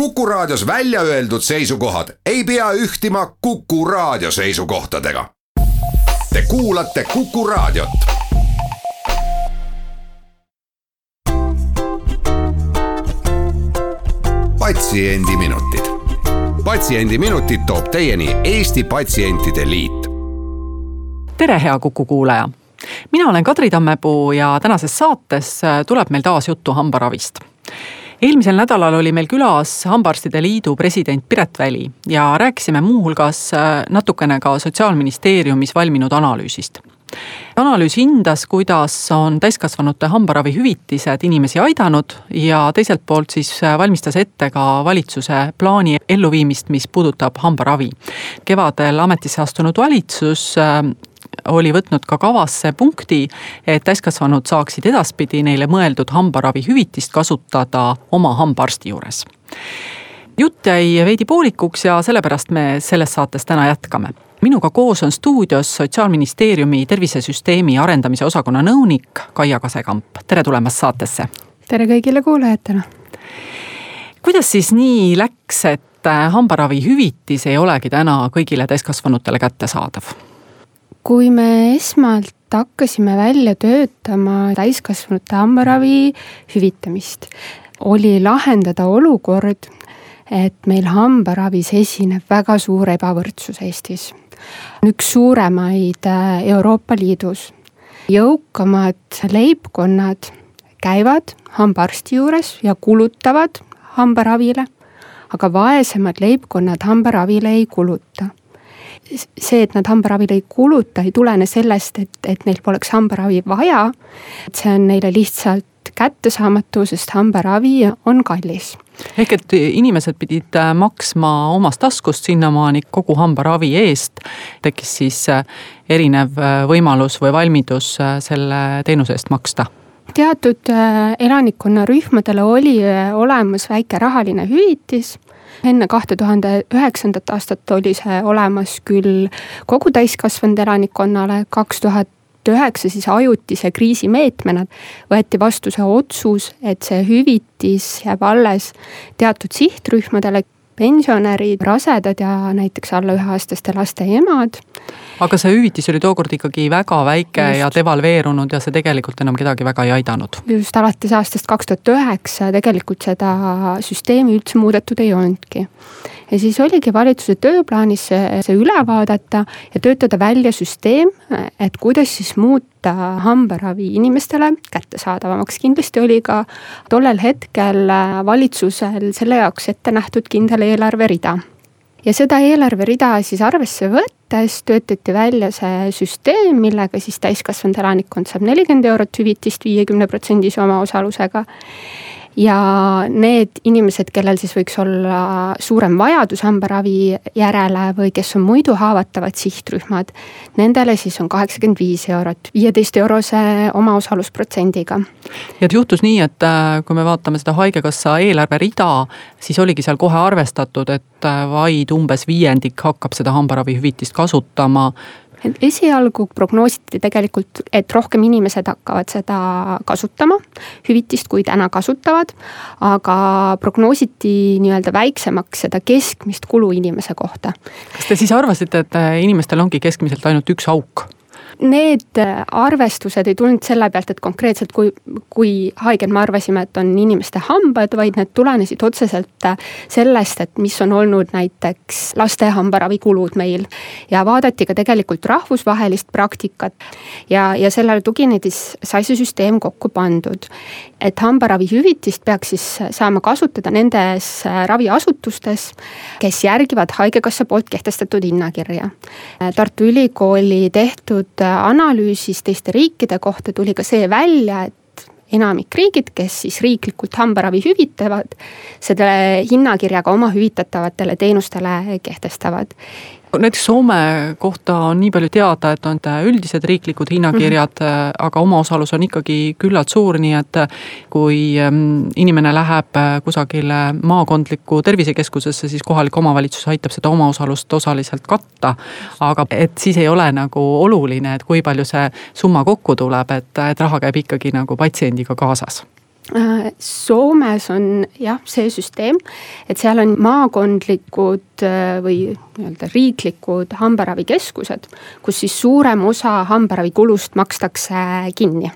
Kuku Raadios välja öeldud seisukohad ei pea ühtima Kuku Raadio seisukohtadega. Te kuulate Kuku Raadiot. patsiendiminutid, Patsiendiminutid toob teieni Eesti Patsientide Liit. tere, hea Kuku kuulaja mina olen Kadri Tammepuu ja tänases saates tuleb meil taas juttu hambaravist eelmisel nädalal oli meil külas Hambaarstide Liidu president Piret Väli ja rääkisime muuhulgas äh, natukene ka Sotsiaalministeeriumis valminud analüüsist analüüs hindas, kuidas on täiskasvanute hambaravi hüvitised inimesi aidanud ja teiselt poolt siis äh, valmistas ette ka valitsuse plaani elluviimist, mis puudutab hambaravi. kevadel ametisse astunud valitsus äh, oli võtnud ka kavasse punkti, et täiskasvanud saaksid edaspidi neile mõeldud hambaravihüvitist kasutada oma hambaarsti juures. jutt jäi veidi poolikuks ja sellepärast me selles saates täna jätkame minuga koos on stuudios Sotsiaalministeeriumi tervisesüsteemi arendamise osakonna nõunik Kaia Kasekamp, tere tulemast saatesse. tere kõigile kuulajatele. kuidas siis nii läks, et hambaravihüvitis ei olegi täna kõigile täiskasvanutele kättesaadav? Kui me esmalt hakkasime välja töötama täiskasvanute hambaravi hüvitamist, oli lahendada olukord, et meil hambaravis esineb väga suur ebavõrdsus Eestis. üks suuremaid äh, Euroopa Liidus. jõukamad leibkonnad käivad hambaarsti juures ja kulutavad hambaravile, aga vaesemad leibkonnad hambaravile ei kuluta see, et nad hambaravile ei kuluta, ei tulene sellest, et, et neil poleks hambaravi vaja. see on neile lihtsalt kättesaamatu, sest hambaravi on kallis. ehk et inimesed pidid äh, maksma omast taskust sinnamaani kogu hambaravi eest. tekkis siis äh, erinev äh, võimalus või valmidus selle teenuse eest maksta teatud elanikkonnarühmadele oli olemas väike rahaline hüvitis enne kahte tuhande üheksandat aastat oli see olemas küll kogu täiskasvanud elanikkonnale, kaks tuhat üheksa siis ajutise kriisimeetmena võeti vastu see otsus, et see hüvitis jääb alles teatud sihtrühmadele, pensionärid, rasedad ja näiteks alla üheaastaste laste emad. aga see hüvitis oli tookord ikkagi väga väike just. ja devalveerunud ja see tegelikult enam kedagi väga ei aidanud. just alates aastast kaks tuhat üheksa tegelikult seda süsteemi üldse muudetud ei olnudki ja siis oligi valitsuse tööplaanis see, see üle vaadata ja töötada välja süsteem, et kuidas siis muuta hambaravi inimestele kättesaadavamaks. kindlasti oli ka tollel hetkel valitsusel selle jaoks ette nähtud kindel eelarverida ja seda eelarverida siis arvesse võttes töötati välja see süsteem, millega siis täiskasvanud elanikkond saab nelikümmend eurot hüvitist viiekümne protsendise omaosalusega ja need inimesed, kellel siis võiks olla suurem vajadus hambaravi järele või kes on muidu haavatavad sihtrühmad, nendele siis on kaheksakümmend viis eurot, viieteist eurose omaosalusprotsendiga. ja et juhtus nii, et äh, kui me vaatame seda Haigekassa eelarverida, siis oligi seal kohe arvestatud, et äh, vaid umbes viiendik hakkab seda hambaravihüvitist kasutama esialgu prognoositi tegelikult, et rohkem inimesed hakkavad seda kasutama, hüvitist, kui täna kasutavad. aga prognoositi nii-öelda väiksemaks seda keskmist kulu inimese kohta. kas te siis arvasite, et inimestel ongi keskmiselt ainult üks auk? Need äh, arvestused ei tulnud selle pealt, et konkreetselt kui, kui haiged me arvasime, et on inimeste hambad, vaid need tulenesid otseselt äh, sellest, et mis on olnud näiteks laste hambaravikulud meil. ja vaadati ka tegelikult rahvusvahelist praktikat ja, ja sellele tuginedes sai see süsteem kokku pandud. Et hambaravihüvitist peaks siis saama kasutada nendes raviasutustes, kes järgivad Haigekassa poolt kehtestatud hinnakirja. Tartu Ülikooli tehtud analüüsis teiste riikide kohta tuli ka see välja, et enamik riigid, kes siis riiklikult hambaravi hüvitavad, selle hinnakirjaga oma hüvitatavatele teenustele kehtestavad näiteks Soome kohta on nii palju teada, et on üldised riiklikud hinnakirjad mm, -hmm. aga omaosalus on ikkagi küllalt suur, nii et kui ähm, inimene läheb äh, kusagile maakondlikku tervisekeskusesse, siis kohalik omavalitsus aitab seda omaosalust osaliselt katta. aga et siis ei ole nagu oluline, et kui palju see summa kokku tuleb, et, et raha käib ikkagi nagu patsiendiga kaasas Soomes on jah, see süsteem, et seal on maakondlikud äh, või nii-öelda riiklikud hambaravikeskused, kus siis suurem osa hambaravikulust makstakse kinni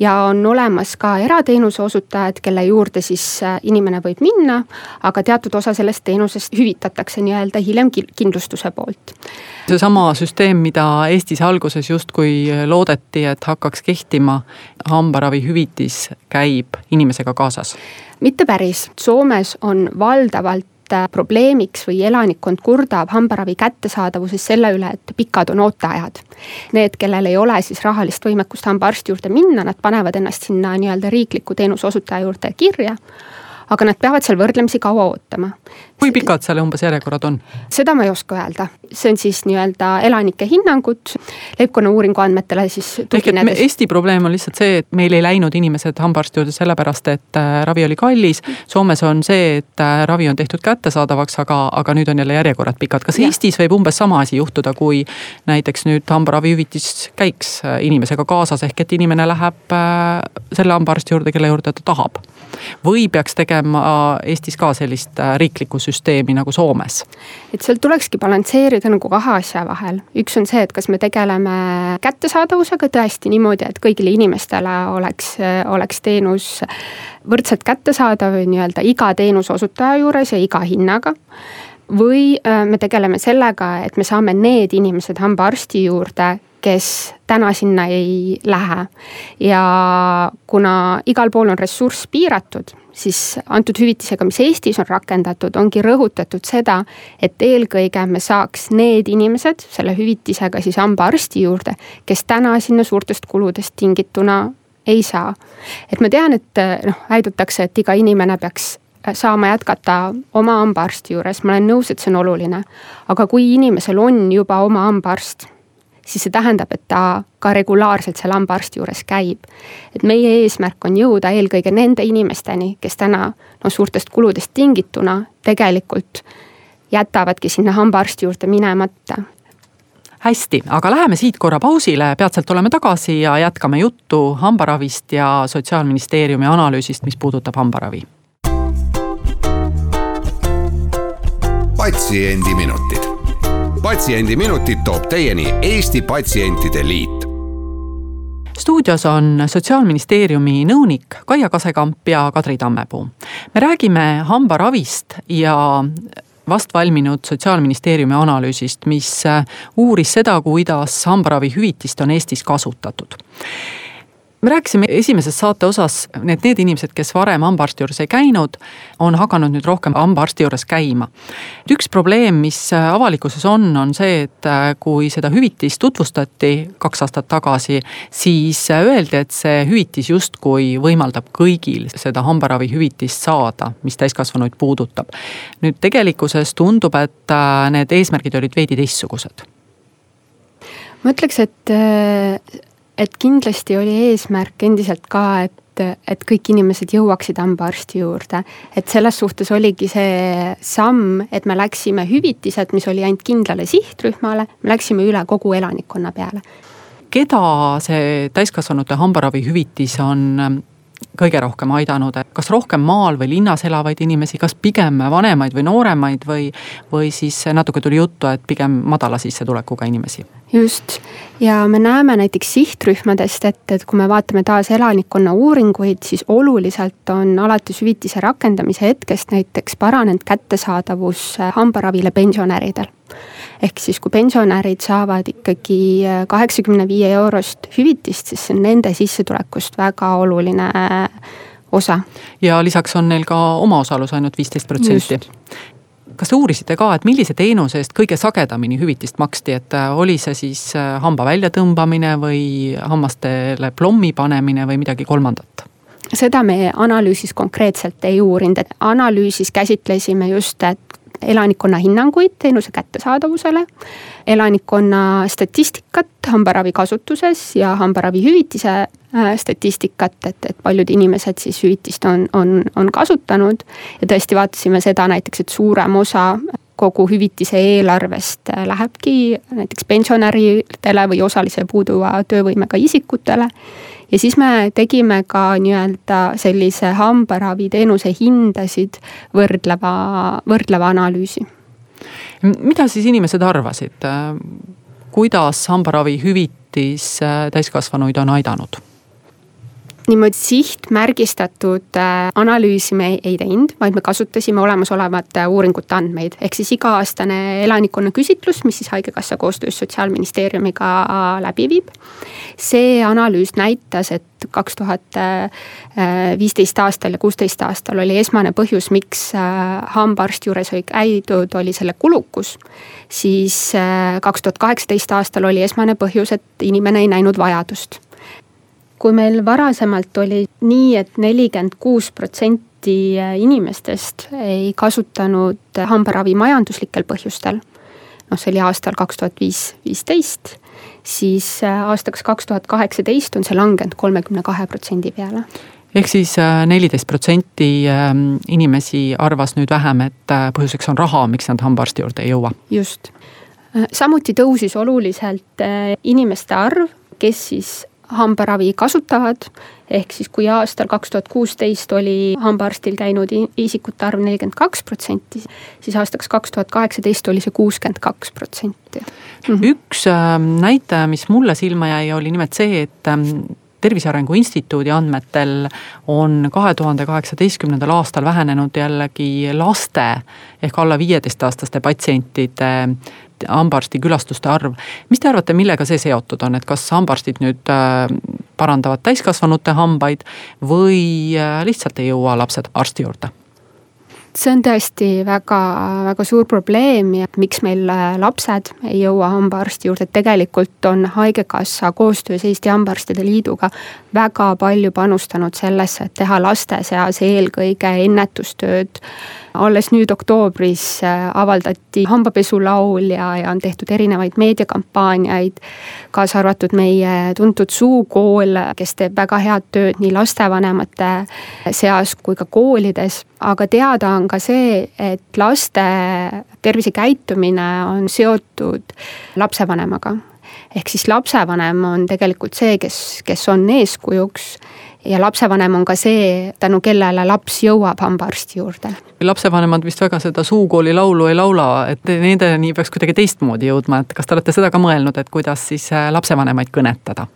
ja on olemas ka erateenuse osutajad, kelle juurde siis äh, inimene võib minna, aga teatud osa sellest teenusest hüvitatakse nii-öelda hiljem kindlustuse poolt. seesama süsteem, mida Eestis alguses justkui loodeti, et hakkaks kehtima, hambaravihüvitis käib inimesega kaasas? mitte päris, Soomes on valdavalt Äh, probleemiks või elanikkond kurdab hambaravi kättesaadavuses selle üle, et pikad on ooteajad. Need, kellel ei ole siis rahalist võimekust hambaarsti juurde minna, nad panevad ennast sinna nii-öelda riikliku teenuse osutaja juurde kirja aga nad peavad seal võrdlemisi kaua ootama. Kui pikad seal umbes järjekorrad on? seda ma ei oska öelda, see on siis nii-öelda elanike hinnangud, leibkonna uuringu andmetele siis tuginedes. Eesti probleem on lihtsalt see, et meil ei läinud inimesed hambaarsti juurde sellepärast, et äh, ravi oli kallis. Soomes on see, et äh, ravi on tehtud kättesaadavaks, aga, aga nüüd on jälle järjekorrad pikad. kas ja. Eestis võib umbes sama asi juhtuda, kui näiteks nüüd hambaravihüvitis käiks äh, inimesega kaasas, ehk et inimene läheb selle hambaarsti juurde, kelle juurde ta tahab? või peaks tegema Eestis ka sellist riiklikku süsteemi nagu Soomes? et seal tulekski balansseerida nagu kahe asja vahel, üks on see, et kas me tegeleme kättesaadavusega tõesti niimoodi, et kõigile inimestele oleks, oleks teenus võrdselt kättesaadav nii-öelda iga teenuse osutaja juures ja iga hinnaga või äh, me tegeleme sellega, et me saame need inimesed hambaarsti juurde, kes täna sinna ei lähe. ja kuna igal pool on ressurss piiratud, siis antud hüvitisega, mis Eestis on rakendatud, ongi rõhutatud seda, et eelkõige me saaks need inimesed selle hüvitisega siis hambaarsti juurde, kes täna sinna suurtest kuludest tingituna ei saa. et ma tean, et noh, väidetakse, et iga inimene peaks saama jätkata oma hambaarsti juures, ma olen nõus, et see on oluline. aga kui inimesel on juba oma hambaarst siis see tähendab, et ta ka regulaarselt seal hambaarsti juures käib. et meie eesmärk on jõuda eelkõige nende inimesteni, kes täna no suurtest kuludest tingituna tegelikult jätavadki sinna hambaarsti juurde minemata hästi, aga läheme siit korra pausile, peatselt oleme tagasi ja jätkame juttu hambaravist ja Sotsiaalministeeriumi analüüsist, mis puudutab hambaravi. patsiendiminutid patsiendiminutid toob teieni Eesti Patsientide Liit stuudios on Sotsiaalministeeriumi nõunik Kaia Kasekamp ja Kadri Tammepuu. me räägime hambaravist ja vast valminud Sotsiaalministeeriumi analüüsist, mis uuris seda, kuidas hambaravihüvitist on Eestis kasutatud me rääkisime esimeses saate osas, et need inimesed, kes varem hambaarsti juures ei käinud, on hakanud nüüd rohkem hambaarsti juures käima. üks probleem, mis avalikkuses on, on see, et kui seda hüvitist tutvustati kaks aastat tagasi, siis öeldi, et see hüvitis justkui võimaldab kõigil seda hambaravihüvitist saada, mis täiskasvanuid puudutab. nüüd tegelikkuses tundub, et need eesmärgid olid veidi teistsugused ma ütleks, et et kindlasti oli eesmärk endiselt ka, et, et kõik inimesed jõuaksid hambaarsti juurde. et selles suhtes oligi see samm, et me läksime hüvitised, mis oli ainult kindlale sihtrühmale, me läksime üle kogu elanikkonna peale. keda see täiskasvanute hambaravihüvitis on kõige rohkem aidanud, et kas rohkem maal või linnas elavaid inimesi, kas pigem vanemaid või nooremaid või, või siis natuke tuli juttu, et pigem madala sissetulekuga inimesi? Just, ja me näeme näiteks sihtrühmadest, et, et kui me vaatame taas elanikkonna uuringuid, siis oluliselt on alates hüvitise rakendamise hetkest näiteks paranenud kättesaadavus hambaravile pensionäridel. Ehk siis, kui pensionärid saavad ikkagi äh, kaheksakümne viie eurost hüvitist, siis see on nende sissetulekust väga oluline äh, osa. ja lisaks on neil ka omaosalus ainult viisteist protsenti kas te uurisite ka, et millise teenuse eest kõige sagedamini hüvitist maksti, et äh, oli see siis hamba väljatõmbamine või hammastele plommi panemine või midagi kolmandat? seda me analüüsis konkreetselt ei uurinud, et analüüsis käsitlesime just, et elanikkonna hinnanguid teenuse kättesaadavusele, elanikkonna statistikat hambaravi kasutuses ja hambaravihüvitise äh, statistikat, et, et paljud inimesed siis hüvitist on, on, on kasutanud. ja tõesti vaatasime seda näiteks, et suurem osa kogu hüvitise eelarvest lähebki näiteks pensionäridele või osalise puuduva töövõimega isikutele ja siis me tegime ka nii-öelda sellise hambaraviteenuse hindasid võrdleva, võrdleva analüüsi. mida siis inimesed arvasid, kuidas hambaravihüvitis täiskasvanuid on aidanud? Niimoodi sihtmärgistatud äh, analüüsi me ei teinud, vaid me kasutasime olemasolevate uuringute andmeid, ehk siis iga-aastane elanikkonna küsitlus, mis siis Haigekassa koostöös Sotsiaalministeeriumiga äh, läbi viib. see analüüs näitas, et kaks tuhat viisteist aastal ja kuusteist aastal oli esmane põhjus, miks äh, hambaarsti juures oli käidud, oli selle kulukus. siis kaks tuhat kaheksateist aastal oli esmane põhjus, et inimene ei näinud vajadust kui meil varasemalt oli nii et, et nelikümmend kuus protsenti inimestest ei kasutanud hambaravi majanduslikel põhjustel, noh, see oli aastal kaks tuhat viis, viisteist, siis aastaks kaks tuhat kaheksateist on see langenud kolmekümne kahe protsendi peale ehk siis äh, neliteist protsenti ähm, inimesi arvas nüüd vähem, et äh, põhjuseks on raha, miks nad hambaarsti juurde ei jõua. just, äh, samuti tõusis oluliselt inimeste arv, kes siis hambaravi kasutavad. ehk siis, kui aastal kaks tuhat kuusteist oli hambaarstil käinud isikute arv nelikümmend kaks protsenti, siis aastaks kaks tuhat kaheksateist oli see kuuskümmend kaks protsenti. Üks ähm, näitaja, mis mulle silma jäi, oli nimelt see, et ähm, tervise Arengu Instituudi andmetel on kahe tuhande kaheksateistkümnendal aastal vähenenud jällegi laste ehk alla viieteistaastaste patsientide hambaarsti külastuste arv. mis te arvate, millega see seotud on, et kas hambaarstid nüüd äh, parandavad täiskasvanute hambaid või äh, lihtsalt ei jõua lapsed arsti juurde? See on tõesti väga, väga suur probleem ja miks meil äh, lapsed ei jõua hambaarsti juurde, et tegelikult on Haigekassa koostöös Eesti Hambaarstide Liiduga väga palju panustanud sellesse, et teha laste seas eelkõige ennetustööd alles nüüd oktoobris äh, avaldati hambapesulaul ja, ja on tehtud erinevaid meediakampaaniaid. kaasa arvatud meie tuntud Suukool, kes teeb väga head tööd nii lastevanemate seas kui ka koolides. aga teada on ka see, et laste tervisekäitumine on seotud lapsevanemaga ehk siis lapsevanem on tegelikult see, kes, kes on eeskujuks ja lapsevanem on ka see, tänu kellele laps jõuab hambaarsti juurde. lapsevanemad vist väga seda suukooli laulu ei laula, et nendeni peaks kuidagi teistmoodi jõudma, et kas te olete seda ka mõelnud, et kuidas siis äh, lapsevanemaid kõnetada?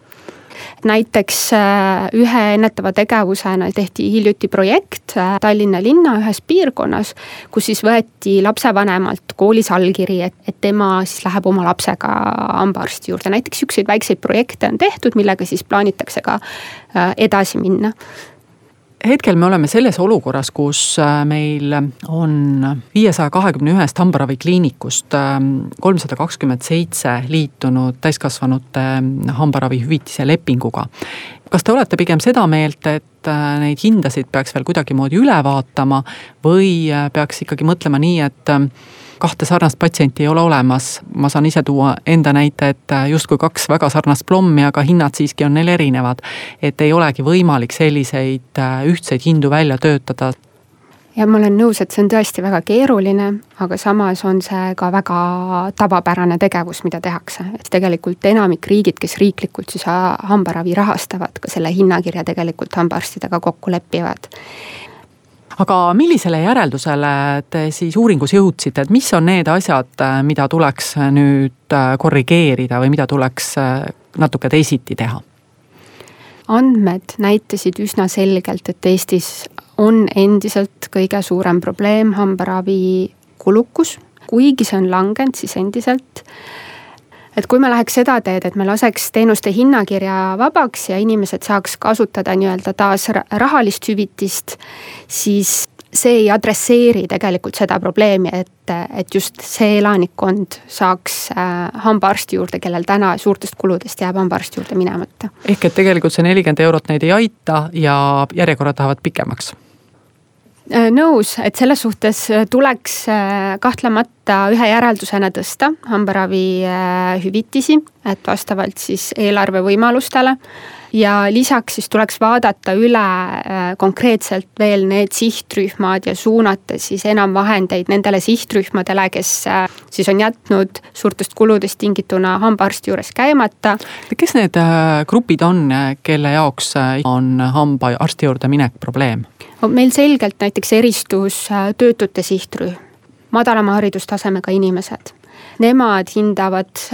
Näiteks äh, ühe ennetava tegevusena tehti hiljuti projekt äh, Tallinna linna ühes piirkonnas, kus siis võeti lapsevanemalt koolis allkiri, et, et tema siis läheb oma lapsega hambaarsti juurde, näiteks siukseid väikseid projekte on tehtud, millega siis plaanitakse ka äh, edasi minna hetkel me oleme selles olukorras, kus äh, meil on viiesaja kahekümne ühest hambaravikliinikust ähm, kolmsada kakskümmend seitse liitunud täiskasvanute äh, hambaravihüvitise lepinguga. kas te olete pigem seda meelt, et äh, neid hindasid peaks veel kuidagimoodi üle vaatama või peaks ikkagi mõtlema nii, et kahte sarnast patsienti ei ole olemas, ma saan ise tuua enda näite, et äh, justkui kaks väga sarnast plommi, aga hinnad siiski on neil erinevad. et ei olegi võimalik selliseid äh, ühtseid hindu välja töötada. Ja ma olen nõus, et see on tõesti väga keeruline, aga samas on see ka väga tavapärane tegevus, mida tehakse, et tegelikult enamik riigid, kes riiklikult siis hambaravi rahastavad, ka selle hinnakirja tegelikult hambaarstidega kokku lepivad aga millisele järeldusele te siis uuringus jõudsite, et mis on need asjad, mida tuleks nüüd äh, korrigeerida või mida tuleks äh, natuke teisiti teha? andmed näitasid üsna selgelt, et Eestis on endiselt kõige suurem probleem hambaravi kulukus, kuigi see on langenud, siis endiselt et kui me läheks seda teed, et me laseks teenuste hinnakirja vabaks ja inimesed saaks kasutada nii-öelda taas rahalist hüvitist, siis see ei adresseeri tegelikult seda probleemi, et, et just see elanikkond saaks äh, hambaarsti juurde, kellel täna suurtest kuludest jääb hambaarsti juurde minemata. ehk et tegelikult see nelikümmend eurot neid ei aita ja järjekorrad lähevad pikemaks nõus, et selles suhtes äh, tuleks äh, kahtlemata ühe järeldusena tõsta hambaravi hüvitisi, et vastavalt siis eelarve võimalustele. Ja lisaks siis tuleks vaadata üle äh, konkreetselt veel need sihtrühmad ja suunata siis enam vahendeid nendele sihtrühmadele, kes äh, siis on jätnud suurtest kuludest tingituna hambaarsti juures käimata. kes need äh, grupid on, kelle jaoks on hambaarsti juurde minek probleem? meil selgelt näiteks eristus töötute sihtrühm, madalama haridustasemega inimesed. Nemad hindavad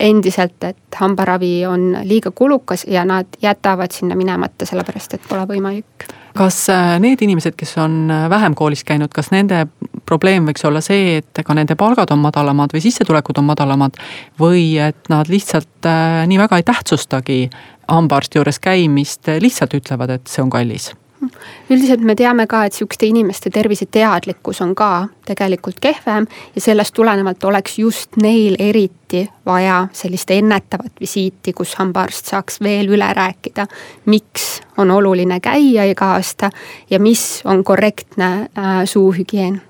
endiselt, et hambaravi on liiga kulukas ja nad jätavad sinna minemata, sellepärast et pole võimalik. kas äh, need inimesed, kes on äh, vähem koolis käinud, kas nende probleem võiks olla see, et ka nende palgad on madalamad või sissetulekud on madalamad või et nad lihtsalt äh, nii väga ei tähtsustagi hambaarsti juures käimist, lihtsalt ütlevad, et see on kallis? Üldiselt me teame ka, et sihukeste inimeste terviseteadlikkus on ka tegelikult kehvem ja sellest tulenevalt oleks just neil eriti vaja sellist ennetavat visiiti, kus hambaarst saaks veel üle rääkida, miks on oluline käia iga aasta ja mis on korrektne äh, suuhügieen.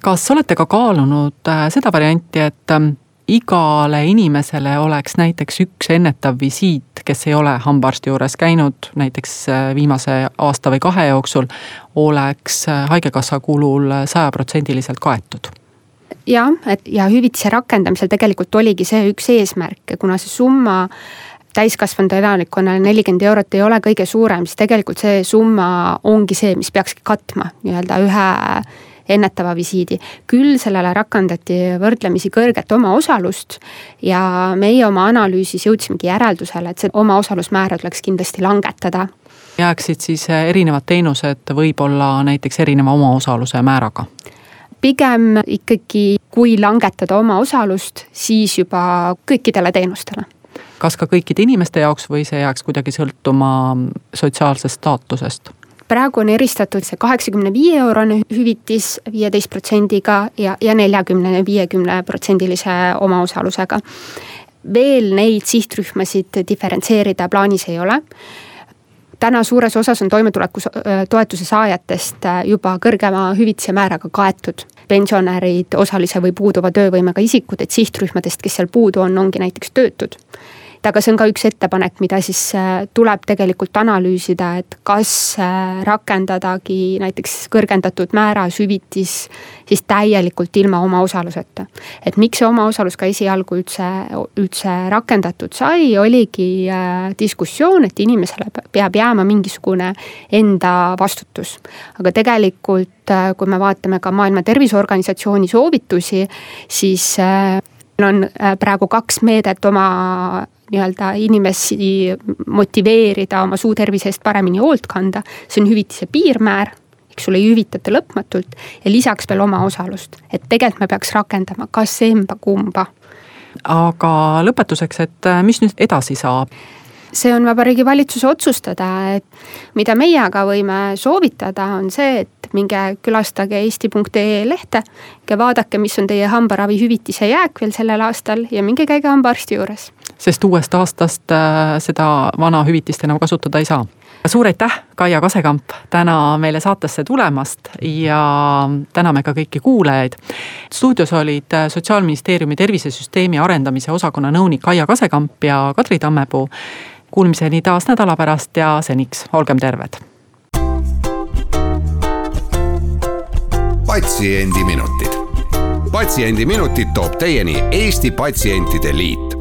kas olete ka kaalunud äh, seda varianti, et ähm, igale inimesele oleks näiteks üks ennetav visiit, kes ei ole hambaarsti juures käinud näiteks äh, viimase aasta või kahe jooksul, oleks äh, haigekassa kulul sajaprotsendiliselt kaetud. Jah, et ja hüvitise rakendamisel tegelikult oligi see üks eesmärke, kuna see summa täiskasvanud elanikkonnale nelikümmend eurot ei ole kõige suurem, siis tegelikult see summa ongi see, mis peakski katma nii-öelda ühe ennetava visiidi. küll sellele rakendati võrdlemisi kõrget omaosalust ja meie oma analüüsis jõudsimegi järeldusele, et see omaosalusmäära tuleks kindlasti langetada. jääksid siis erinevad teenused võib-olla näiteks erineva omaosaluse määraga? pigem ikkagi, kui langetada omaosalust, siis juba kõikidele teenustele kas ka kõikide inimeste jaoks või see jääks kuidagi sõltuma sotsiaalsest staatusest? Praegu on eristatud see kaheksakümne viie eurone hüvitis viieteist protsendiga ja, ja neljakümne, viiekümne protsendilise omaosalusega. veel neid sihtrühmasid diferentseerida plaanis ei ole täna suures osas on toimetulekutoetuse saajatest juba kõrgema hüvitise määraga kaetud. pensionärid, osalise või puuduva töövõimega isikud, et sihtrühmadest, kes seal puudu on, ongi näiteks töötud aga see on ka üks ettepanek, mida siis äh, tuleb tegelikult analüüsida, et kas äh, rakendadagi näiteks kõrgendatud määras hüvitis siis täielikult ilma omaosaluseta. et miks see omaosalus ka esialgu üldse, üldse rakendatud sai, oligi äh, diskussioon, et inimesele peab jääma mingisugune enda vastutus. aga tegelikult, kui me vaatame ka Maailma Terviseorganisatsiooni soovitusi, siis on praegu kaks meedet oma nii-öelda inimesi motiveerida oma suutervise eest paremini hoolt kanda. see on hüvitise piirmäär, eks sulle ei hüvitata lõpmatult ja lisaks veel omaosalust, et tegelikult me peaks rakendama kas emba-kumba. aga lõpetuseks, et äh, mis nüüd edasi saab? see on Vabariigi Valitsuse otsustada, et mida meie aga võime soovitada, on see, et minge külastage eesti.ee lehte ja vaadake, mis on teie hambaravihüvitise jääk veel sellel aastal ja minge käige hambaarsti juures sest uuest aastast äh, seda vana hüvitist enam kasutada ei saa. suur aitäh, Kaia Kasekamp, täna meile saatesse tulemast ja täname ka kõiki kuulajaid. stuudios olid äh, Sotsiaalministeeriumi tervisesüsteemi arendamise osakonna nõunik Kaia Kasekamp ja Kadri Tammepuu. Kuulmiseni taas nädala pärast ja seniks olgem terved. patsiendiminutid, Patsiendiminutid toob teieni Eesti Patsientide Liit